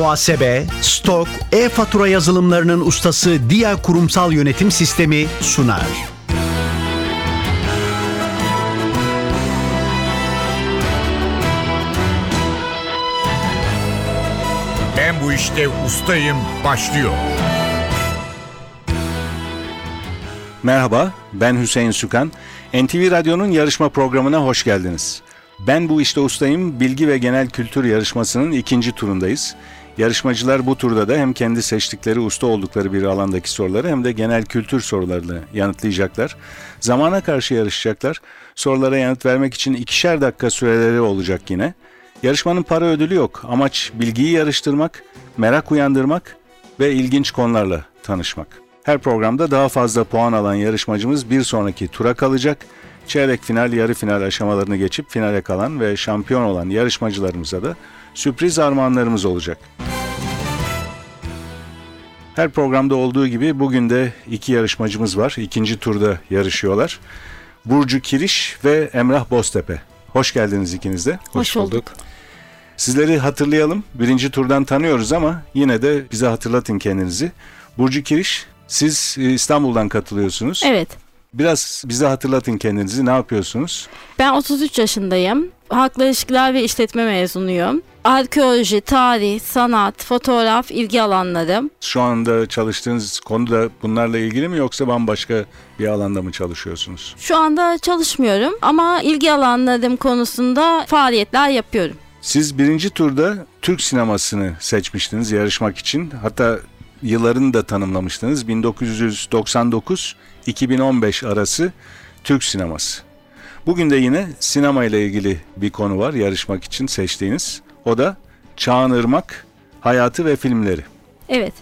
muhasebe, stok, e-fatura yazılımlarının ustası Dia Kurumsal Yönetim Sistemi sunar. Ben bu işte ustayım başlıyor. Merhaba, ben Hüseyin Sükan. NTV Radyo'nun yarışma programına hoş geldiniz. Ben bu işte ustayım bilgi ve genel kültür yarışmasının ikinci turundayız. Yarışmacılar bu turda da hem kendi seçtikleri usta oldukları bir alandaki soruları hem de genel kültür sorularını yanıtlayacaklar. Zamana karşı yarışacaklar. Sorulara yanıt vermek için ikişer dakika süreleri olacak yine. Yarışmanın para ödülü yok. Amaç bilgiyi yarıştırmak, merak uyandırmak ve ilginç konularla tanışmak. Her programda daha fazla puan alan yarışmacımız bir sonraki tura kalacak. Çeyrek final, yarı final aşamalarını geçip finale kalan ve şampiyon olan yarışmacılarımıza da sürpriz armağanlarımız olacak. Her programda olduğu gibi bugün de iki yarışmacımız var. İkinci turda yarışıyorlar. Burcu Kiriş ve Emrah Boztepe. Hoş geldiniz ikiniz de. Hoş bulduk. Sizleri hatırlayalım. Birinci turdan tanıyoruz ama yine de bize hatırlatın kendinizi. Burcu Kiriş, siz e, İstanbul'dan katılıyorsunuz. Evet. Biraz bize hatırlatın kendinizi. Ne yapıyorsunuz? Ben 33 yaşındayım. Halkla ilişkiler ve işletme mezunuyum. Arkeoloji, tarih, sanat, fotoğraf ilgi alanlarım. Şu anda çalıştığınız konu da bunlarla ilgili mi yoksa bambaşka bir alanda mı çalışıyorsunuz? Şu anda çalışmıyorum ama ilgi alanlarım konusunda faaliyetler yapıyorum. Siz birinci turda Türk sinemasını seçmiştiniz yarışmak için. Hatta yıllarını da tanımlamıştınız. 1999-2015 arası Türk sineması. Bugün de yine sinema ile ilgili bir konu var yarışmak için seçtiğiniz. O da Çağan Irmak, hayatı ve filmleri. Evet.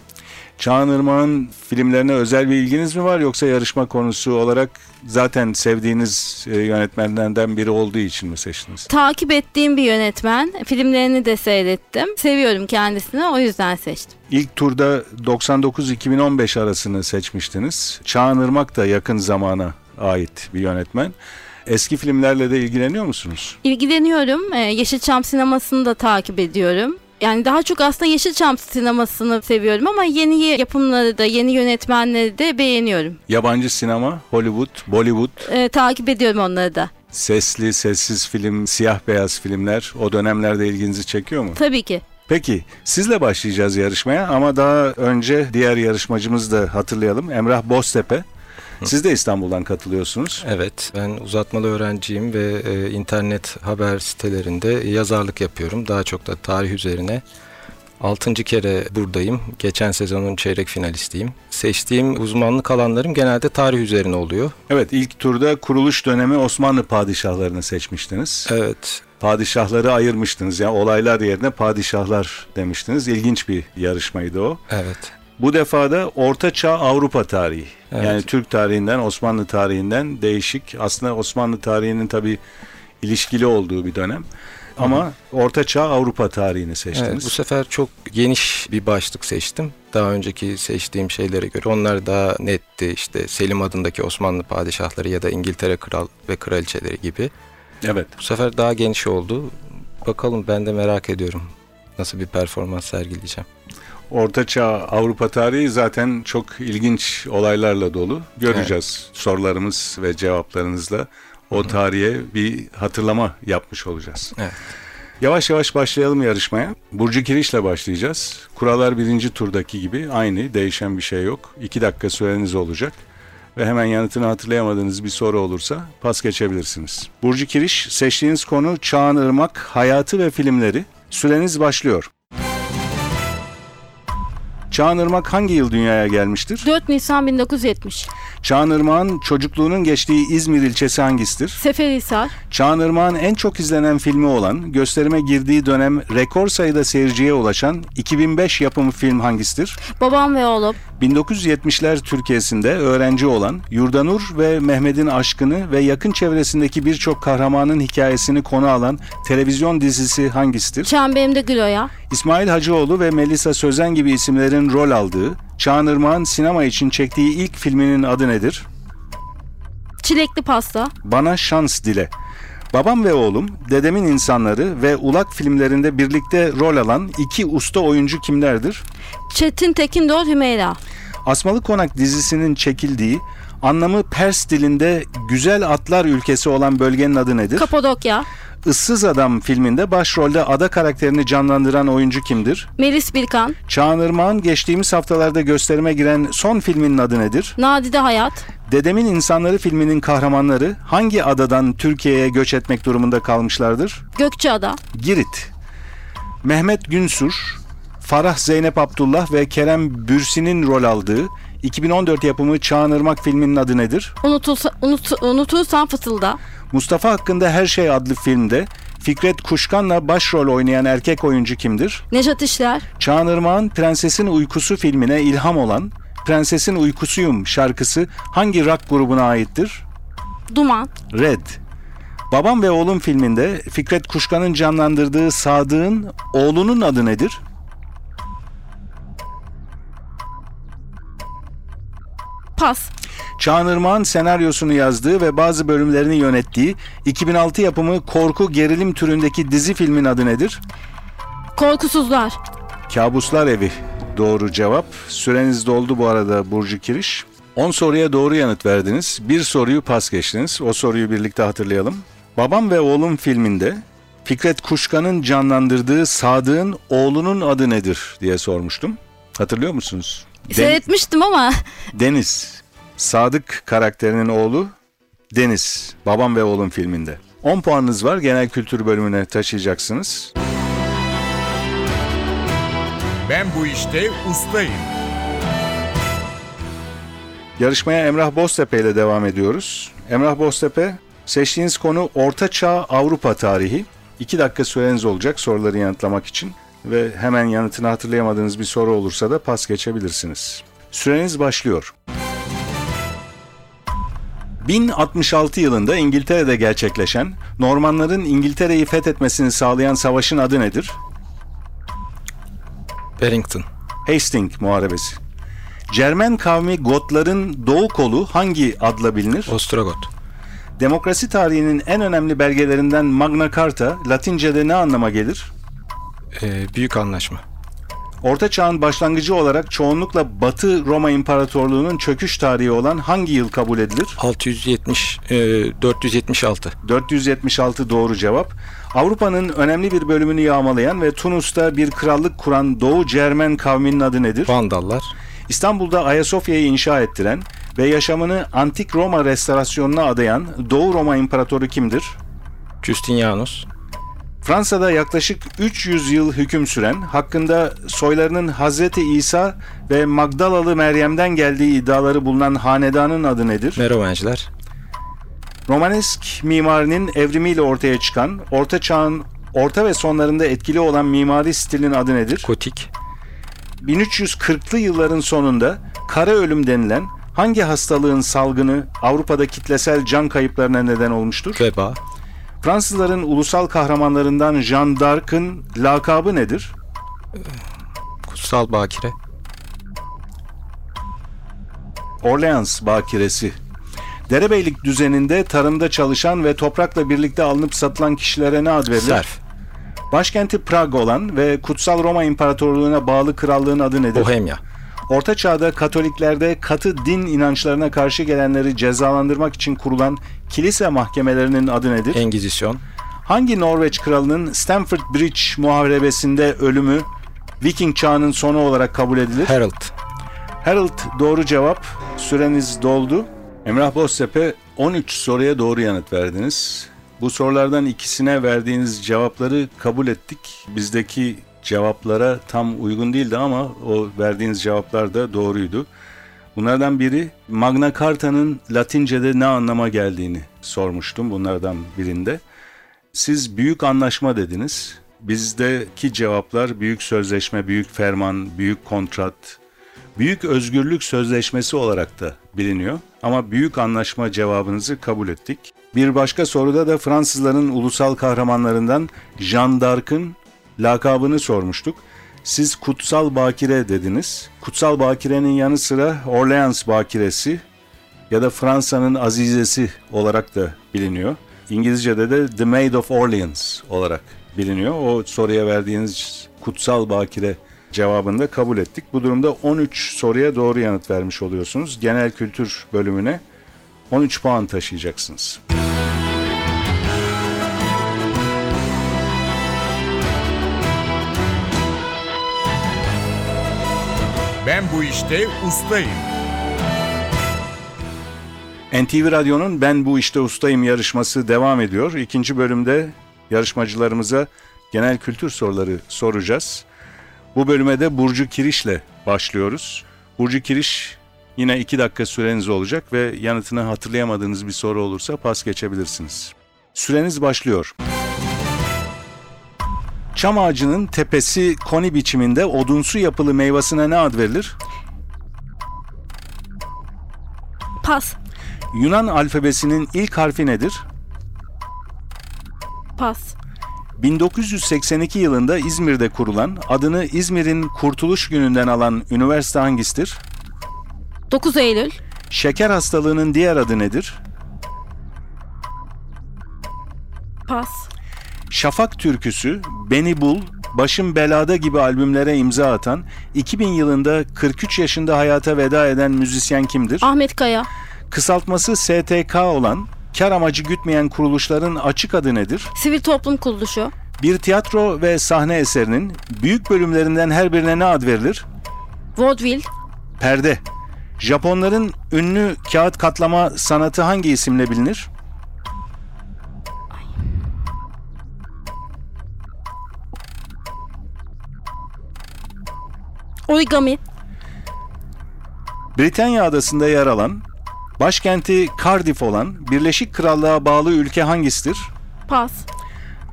Çağan Irmak'ın filmlerine özel bir ilginiz mi var yoksa yarışma konusu olarak zaten sevdiğiniz e, yönetmenlerden biri olduğu için mi seçtiniz? Takip ettiğim bir yönetmen. Filmlerini de seyrettim. Seviyorum kendisini o yüzden seçtim. İlk turda 99-2015 arasını seçmiştiniz. Çağan Irmak da yakın zamana ait bir yönetmen. Eski filmlerle de ilgileniyor musunuz? İlgileniyorum. Ee, Yeşilçam sinemasını da takip ediyorum. Yani daha çok aslında Yeşilçam sinemasını seviyorum ama yeni yapımları da yeni yönetmenleri de beğeniyorum. Yabancı sinema, Hollywood, Bollywood, Ee, takip ediyorum onları da. sesli, sessiz film, siyah beyaz filmler o dönemlerde ilginizi çekiyor mu? Tabii ki. Peki sizle başlayacağız yarışmaya ama daha önce diğer yarışmacımızı da hatırlayalım. Emrah Boztepe. Siz de İstanbul'dan katılıyorsunuz. Evet, ben uzatmalı öğrenciyim ve e, internet haber sitelerinde yazarlık yapıyorum. Daha çok da tarih üzerine. Altıncı kere buradayım. Geçen sezonun çeyrek finalistiyim. Seçtiğim uzmanlık alanlarım genelde tarih üzerine oluyor. Evet ilk turda kuruluş dönemi Osmanlı padişahlarını seçmiştiniz. Evet, Padişahları ayırmıştınız yani olaylar yerine padişahlar demiştiniz. İlginç bir yarışmaydı o. evet. Bu defa da Orta Çağ Avrupa tarihi. Evet. Yani Türk tarihinden, Osmanlı tarihinden değişik. Aslında Osmanlı tarihinin tabii ilişkili olduğu bir dönem. Ama Orta Çağ Avrupa tarihini seçtiniz. Evet, bu sefer çok geniş bir başlık seçtim. Daha önceki seçtiğim şeylere göre onlar daha netti. İşte Selim adındaki Osmanlı padişahları ya da İngiltere kral ve kraliçeleri gibi. Evet. Bu sefer daha geniş oldu. Bakalım ben de merak ediyorum nasıl bir performans sergileyeceğim. Orta Çağ Avrupa tarihi zaten çok ilginç olaylarla dolu. Göreceğiz sorularımız ve cevaplarınızla o tarihe bir hatırlama yapmış olacağız. Evet. Yavaş yavaş başlayalım yarışmaya. Burcu Kiriş'le başlayacağız. Kurallar birinci turdaki gibi aynı, değişen bir şey yok. İki dakika süreniz olacak. Ve hemen yanıtını hatırlayamadığınız bir soru olursa pas geçebilirsiniz. Burcu Kiriş, seçtiğiniz konu Çağan Irmak, hayatı ve filmleri. Süreniz başlıyor. Çağan Irmak hangi yıl dünyaya gelmiştir? 4 Nisan 1970. Çağan Irmak'ın çocukluğunun geçtiği İzmir ilçesi hangisidir? Seferihisar. Çağan Irmak'ın en çok izlenen filmi olan, gösterime girdiği dönem rekor sayıda seyirciye ulaşan 2005 yapımı film hangisidir? Babam ve oğlum. 1970'ler Türkiye'sinde öğrenci olan, Yurdanur ve Mehmet'in aşkını ve yakın çevresindeki birçok kahramanın hikayesini konu alan televizyon dizisi hangisidir? Çemberimde Gülo'ya. İsmail Hacıoğlu ve Melisa Sözen gibi isimlerin rol aldığı, Çağan Irmak'ın sinema için çektiği ilk filminin adı nedir? Çilekli pasta. Bana Şans Dile. Babam ve oğlum, Dedemin İnsanları ve Ulak filmlerinde birlikte rol alan iki usta oyuncu kimlerdir? Çetin Tekindor Hümeyra. Asmalı Konak dizisinin çekildiği, anlamı Pers dilinde güzel atlar ülkesi olan bölgenin adı nedir? Kapadokya. Issız Adam filminde başrolde ada karakterini canlandıran oyuncu kimdir? Melis Birkan. Çağan Irmak'ın geçtiğimiz haftalarda gösterime giren son filminin adı nedir? Nadide Hayat. Dedemin İnsanları filminin kahramanları hangi adadan Türkiye'ye göç etmek durumunda kalmışlardır? Gökçeada. Girit. Mehmet Günsur, Farah Zeynep Abdullah ve Kerem Bürsin'in rol aldığı 2014 yapımı Çağan Irmak filminin adı nedir? Unutulsa, unut, unutursan fısılda. Mustafa hakkında Her Şey adlı filmde Fikret Kuşkan'la başrol oynayan erkek oyuncu kimdir? Nejat İşler. Çağan Irmak'ın Prensesin Uykusu filmine ilham olan Prensesin Uykusuyum şarkısı hangi rock grubuna aittir? Duman. Red. Babam ve Oğlum filminde Fikret Kuşkan'ın canlandırdığı Sadık'ın oğlunun adı nedir? Pas. Çağan Irmak'ın senaryosunu yazdığı ve bazı bölümlerini yönettiği 2006 yapımı korku gerilim türündeki dizi filmin adı nedir? Korkusuzlar. Kabuslar Evi. Doğru cevap. Süreniz doldu bu arada Burcu Kiriş. 10 soruya doğru yanıt verdiniz. Bir soruyu pas geçtiniz. O soruyu birlikte hatırlayalım. Babam ve Oğlum filminde Fikret Kuşkan'ın canlandırdığı Sadık'ın oğlunun adı nedir diye sormuştum. Hatırlıyor musunuz? Den- Seyretmiştim ama Deniz. Sadık karakterinin oğlu Deniz. Babam ve Oğlum filminde. 10 puanınız var. Genel kültür bölümüne taşıyacaksınız. Ben bu işte ustayım. Yarışmaya Emrah Boztepe ile devam ediyoruz. Emrah Boztepe, seçtiğiniz konu Orta Çağ Avrupa tarihi. 2 dakika süreniz olacak soruları yanıtlamak için ve hemen yanıtını hatırlayamadığınız bir soru olursa da pas geçebilirsiniz. Süreniz başlıyor. 1066 yılında İngiltere'de gerçekleşen, Normanların İngiltere'yi fethetmesini sağlayan savaşın adı nedir? Barrington. Hastings Muharebesi. Cermen kavmi Gotların doğu kolu hangi adla bilinir? Ostrogot. Demokrasi tarihinin en önemli belgelerinden Magna Carta, Latince'de ne anlama gelir? Ee, büyük anlaşma. Orta Çağ'ın başlangıcı olarak çoğunlukla Batı Roma İmparatorluğu'nun çöküş tarihi olan hangi yıl kabul edilir? 670, e, 476. 476 doğru cevap. Avrupa'nın önemli bir bölümünü yağmalayan ve Tunus'ta bir krallık kuran Doğu Cermen kavminin adı nedir? Vandallar. İstanbul'da Ayasofya'yı inşa ettiren ve yaşamını antik Roma restorasyonuna adayan Doğu Roma İmparatoru kimdir? Justinianus. Fransa'da yaklaşık 300 yıl hüküm süren, hakkında soylarının Hazreti İsa ve Magdalalı Meryem'den geldiği iddiaları bulunan hanedanın adı nedir? Merovingiler. Romanesk mimarinin evrimiyle ortaya çıkan, Orta Çağ'ın orta ve sonlarında etkili olan mimari stilin adı nedir? Gotik. 1340'lı yılların sonunda kara ölüm denilen hangi hastalığın salgını Avrupa'da kitlesel can kayıplarına neden olmuştur? Veba. Fransızların ulusal kahramanlarından Jeanne d'Arc'ın lakabı nedir? Kutsal Bakire. Orleans bakiresi. Derebeylik düzeninde tarımda çalışan ve toprakla birlikte alınıp satılan kişilere ne ad verilir? Serf. Başkenti Prag olan ve Kutsal Roma İmparatorluğu'na bağlı krallığın adı nedir? Bohemya. Orta Çağ'da Katoliklerde katı din inançlarına karşı gelenleri cezalandırmak için kurulan kilise mahkemelerinin adı nedir? Engizisyon. Hangi Norveç kralının Stamford Bridge muharebesinde ölümü Viking çağının sonu olarak kabul edilir? Harold. Harold doğru cevap. Süreniz doldu. Emrah Boztepe 13 soruya doğru yanıt verdiniz. Bu sorulardan ikisine verdiğiniz cevapları kabul ettik. Bizdeki cevaplara tam uygun değildi ama o verdiğiniz cevaplar da doğruydu. Bunlardan biri Magna Carta'nın Latince'de ne anlama geldiğini sormuştum bunlardan birinde. Siz büyük anlaşma dediniz. Bizdeki cevaplar büyük sözleşme, büyük ferman, büyük kontrat, büyük özgürlük sözleşmesi olarak da biliniyor. Ama büyük anlaşma cevabınızı kabul ettik. Bir başka soruda da Fransızların ulusal kahramanlarından Jeanne d'Arc'ın lakabını sormuştuk. Siz Kutsal Bakire dediniz. Kutsal Bakire'nin yanı sıra Orleans Bakiresi ya da Fransa'nın Azizesi olarak da biliniyor. İngilizce'de de The Maid of Orleans olarak biliniyor. O soruya verdiğiniz kutsal bakire cevabını da kabul ettik. Bu durumda 13 soruya doğru yanıt vermiş oluyorsunuz. Genel kültür bölümüne 13 puan taşıyacaksınız. Ben bu işte ustayım. NTV Radyo'nun Ben Bu İşte Ustayım yarışması devam ediyor. İkinci bölümde yarışmacılarımıza genel kültür soruları soracağız. Bu bölüme de Burcu Kiriş'le başlıyoruz. Burcu Kiriş yine iki dakika süreniz olacak ve yanıtını hatırlayamadığınız bir soru olursa pas geçebilirsiniz. Süreniz başlıyor. Çam ağacının tepesi koni biçiminde odunsu yapılı meyvasına ne ad verilir? Pas. Yunan alfabesinin ilk harfi nedir? Pas. 1982 yılında İzmir'de kurulan, adını İzmir'in Kurtuluş Günü'nden alan üniversite hangisidir? 9 Eylül. Şeker hastalığının diğer adı nedir? Pas. Şafak türküsü, Beni Bul, Başım Belada gibi albümlere imza atan, 2000 yılında 43 yaşında hayata veda eden müzisyen kimdir? Ahmet Kaya. Kısaltması STK olan, kar amacı gütmeyen kuruluşların açık adı nedir? Sivil Toplum Kuruluşu. Bir tiyatro ve sahne eserinin büyük bölümlerinden her birine ne ad verilir? Vaudeville. Perde. Japonların ünlü kağıt katlama sanatı hangi isimle bilinir? Origami. Britanya adasında yer alan, başkenti Cardiff olan Birleşik Krallığa bağlı ülke hangisidir? Pas.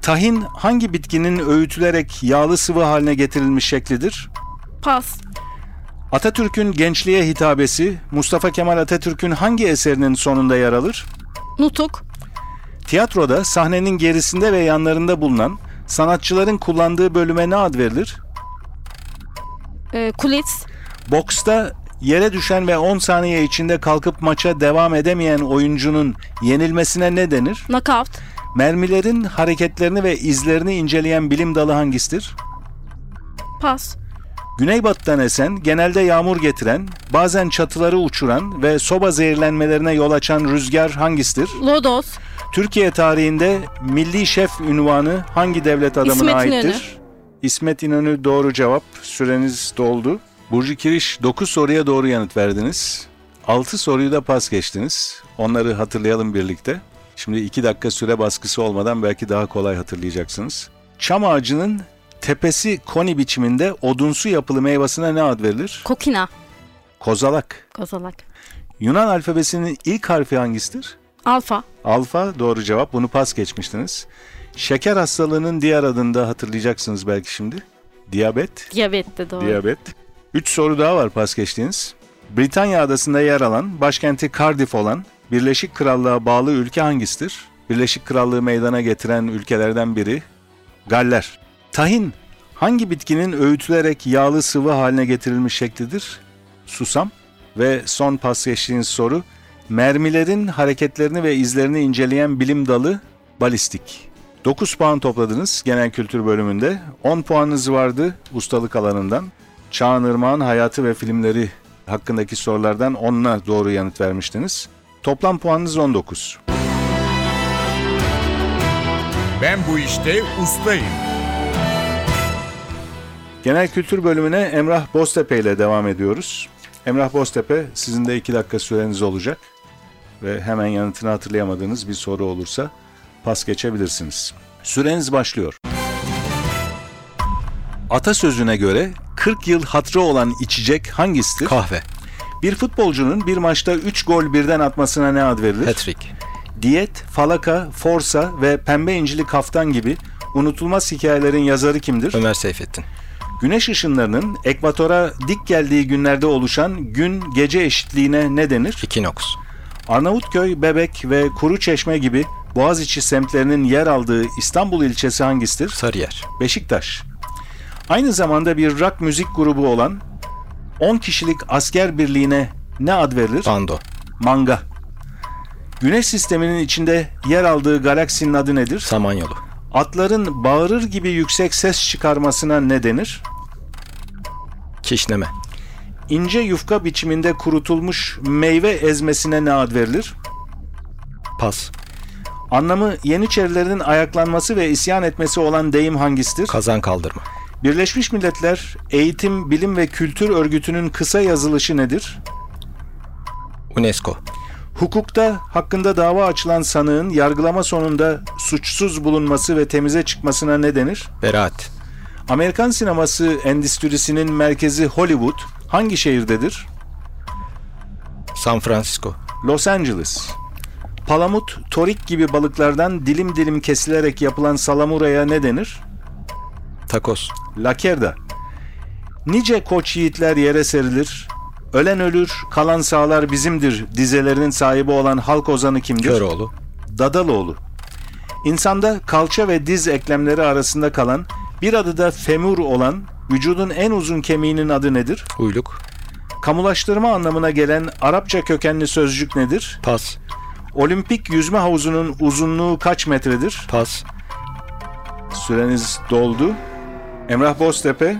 Tahin hangi bitkinin öğütülerek yağlı sıvı haline getirilmiş şeklidir? Pas. Atatürk'ün gençliğe hitabesi Mustafa Kemal Atatürk'ün hangi eserinin sonunda yer alır? Nutuk. Tiyatroda sahnenin gerisinde ve yanlarında bulunan sanatçıların kullandığı bölüme ne ad verilir? E, kulis. Boksta yere düşen ve 10 saniye içinde kalkıp maça devam edemeyen oyuncunun yenilmesine ne denir? Knockout. Mermilerin hareketlerini ve izlerini inceleyen bilim dalı hangisidir? Pas. Güneybatıdan esen, genelde yağmur getiren, bazen çatıları uçuran ve soba zehirlenmelerine yol açan rüzgar hangisidir? Lodos. Türkiye tarihinde milli şef ünvanı hangi devlet adamına İsmet aittir? İnönü. İsmet İnönü doğru cevap. Süreniz doldu. Burcu Kiriş 9 soruya doğru yanıt verdiniz. 6 soruyu da pas geçtiniz. Onları hatırlayalım birlikte. Şimdi 2 dakika süre baskısı olmadan belki daha kolay hatırlayacaksınız. Çam ağacının tepesi koni biçiminde odunsu yapılı meyvasına ne ad verilir? Kokina. Kozalak. Kozalak. Yunan alfabesinin ilk harfi hangisidir? Alfa. Alfa doğru cevap. Bunu pas geçmiştiniz. Şeker hastalığının diğer adını da hatırlayacaksınız belki şimdi. Diyabet. Diyabet de doğru. Diyabet. Üç soru daha var pas geçtiğiniz. Britanya adasında yer alan, başkenti Cardiff olan, Birleşik Krallığa bağlı ülke hangisidir? Birleşik Krallığı meydana getiren ülkelerden biri Galler. Tahin hangi bitkinin öğütülerek yağlı sıvı haline getirilmiş şeklidir? Susam. Ve son pas geçtiğiniz soru, mermilerin hareketlerini ve izlerini inceleyen bilim dalı balistik. 9 puan topladınız genel kültür bölümünde. 10 puanınız vardı ustalık alanından. Çağan Irmak'ın hayatı ve filmleri hakkındaki sorulardan 10'una doğru yanıt vermiştiniz. Toplam puanınız 19. Ben bu işte ustayım. Genel kültür bölümüne Emrah Boztepe ile devam ediyoruz. Emrah Boztepe sizin de 2 dakika süreniz olacak. Ve hemen yanıtını hatırlayamadığınız bir soru olursa pas geçebilirsiniz. Süreniz başlıyor. Atasözüne göre 40 yıl hatrı olan içecek hangisidir? Kahve. Bir futbolcunun bir maçta 3 gol birden atmasına ne ad verilir? Hat-trick. Diyet, Falaka, Forsa ve Pembe İncili Kaftan gibi unutulmaz hikayelerin yazarı kimdir? Ömer Seyfettin. Güneş ışınlarının ekvatora dik geldiği günlerde oluşan gün gece eşitliğine ne denir? Ekinoks. Arnavutköy, Bebek ve Kuruçeşme gibi Boğaziçi semtlerinin yer aldığı İstanbul ilçesi hangisidir? Sarıyer. Beşiktaş. Aynı zamanda bir rock müzik grubu olan 10 kişilik asker birliğine ne ad verilir? Bando. Manga. Güneş sisteminin içinde yer aldığı galaksinin adı nedir? Samanyolu. Atların bağırır gibi yüksek ses çıkarmasına ne denir? Kişneme. İnce yufka biçiminde kurutulmuş meyve ezmesine ne ad verilir? Pas. Anlamı Yeniçerilerin ayaklanması ve isyan etmesi olan deyim hangisidir? Kazan kaldırma. Birleşmiş Milletler Eğitim, Bilim ve Kültür Örgütü'nün kısa yazılışı nedir? UNESCO. Hukukta hakkında dava açılan sanığın yargılama sonunda suçsuz bulunması ve temize çıkmasına ne denir? Beraat. Amerikan sineması endüstrisinin merkezi Hollywood hangi şehirdedir? San Francisco. Los Angeles. Palamut, torik gibi balıklardan dilim dilim kesilerek yapılan salamuraya ne denir? Takos. Lakerda. Nice koç yiğitler yere serilir. Ölen ölür, kalan sağlar bizimdir dizelerinin sahibi olan halk ozanı kimdir? Köroğlu. Dadaloğlu. İnsanda kalça ve diz eklemleri arasında kalan, bir adı da femur olan, vücudun en uzun kemiğinin adı nedir? Uyluk. Kamulaştırma anlamına gelen Arapça kökenli sözcük nedir? Pas. Olimpik yüzme havuzunun uzunluğu kaç metredir? Pas. Süreniz doldu. Emrah Boztepe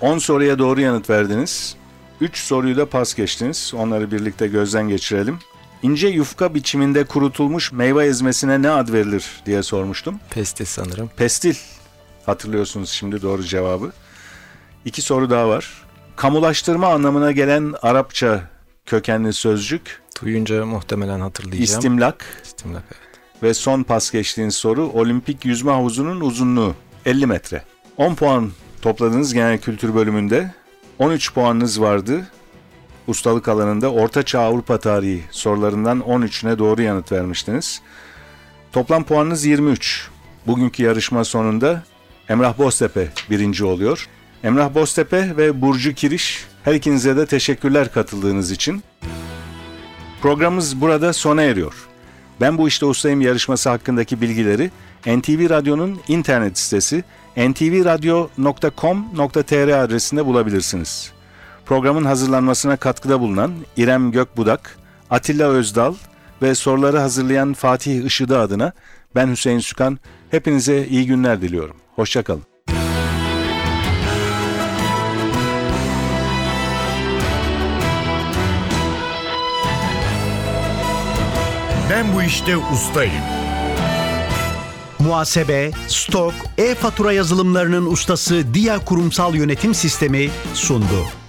10 soruya doğru yanıt verdiniz. 3 soruyu da pas geçtiniz. Onları birlikte gözden geçirelim. İnce yufka biçiminde kurutulmuş meyve ezmesine ne ad verilir diye sormuştum. Pestis sanırım. Pestil. Hatırlıyorsunuz şimdi doğru cevabı. İki soru daha var. Kamulaştırma anlamına gelen Arapça kökenli sözcük Duyunca muhtemelen hatırlayacağım. istimlak İstimlak. evet. ve son pas geçtiğiniz soru olimpik yüzme havuzunun uzunluğu 50 metre. 10 puan topladınız genel kültür bölümünde. 13 puanınız vardı. Ustalık alanında Orta Çağ Avrupa tarihi sorularından 13'üne doğru yanıt vermiştiniz. Toplam puanınız 23. Bugünkü yarışma sonunda Emrah Boztepe birinci oluyor. Emrah Boztepe ve Burcu Kiriş her ikinize de teşekkürler katıldığınız için. Programımız burada sona eriyor. Ben bu işte ustayım yarışması hakkındaki bilgileri NTV Radyo'nun internet sitesi ntvradio.com.tr adresinde bulabilirsiniz. Programın hazırlanmasına katkıda bulunan İrem Gökbudak, Atilla Özdal ve soruları hazırlayan Fatih Işıdı adına ben Hüseyin Sükan. Hepinize iyi günler diliyorum. Hoşçakalın. Ben bu işte ustayım. Muhasebe, stok, e-fatura yazılımlarının ustası Dia Kurumsal Yönetim Sistemi sundu.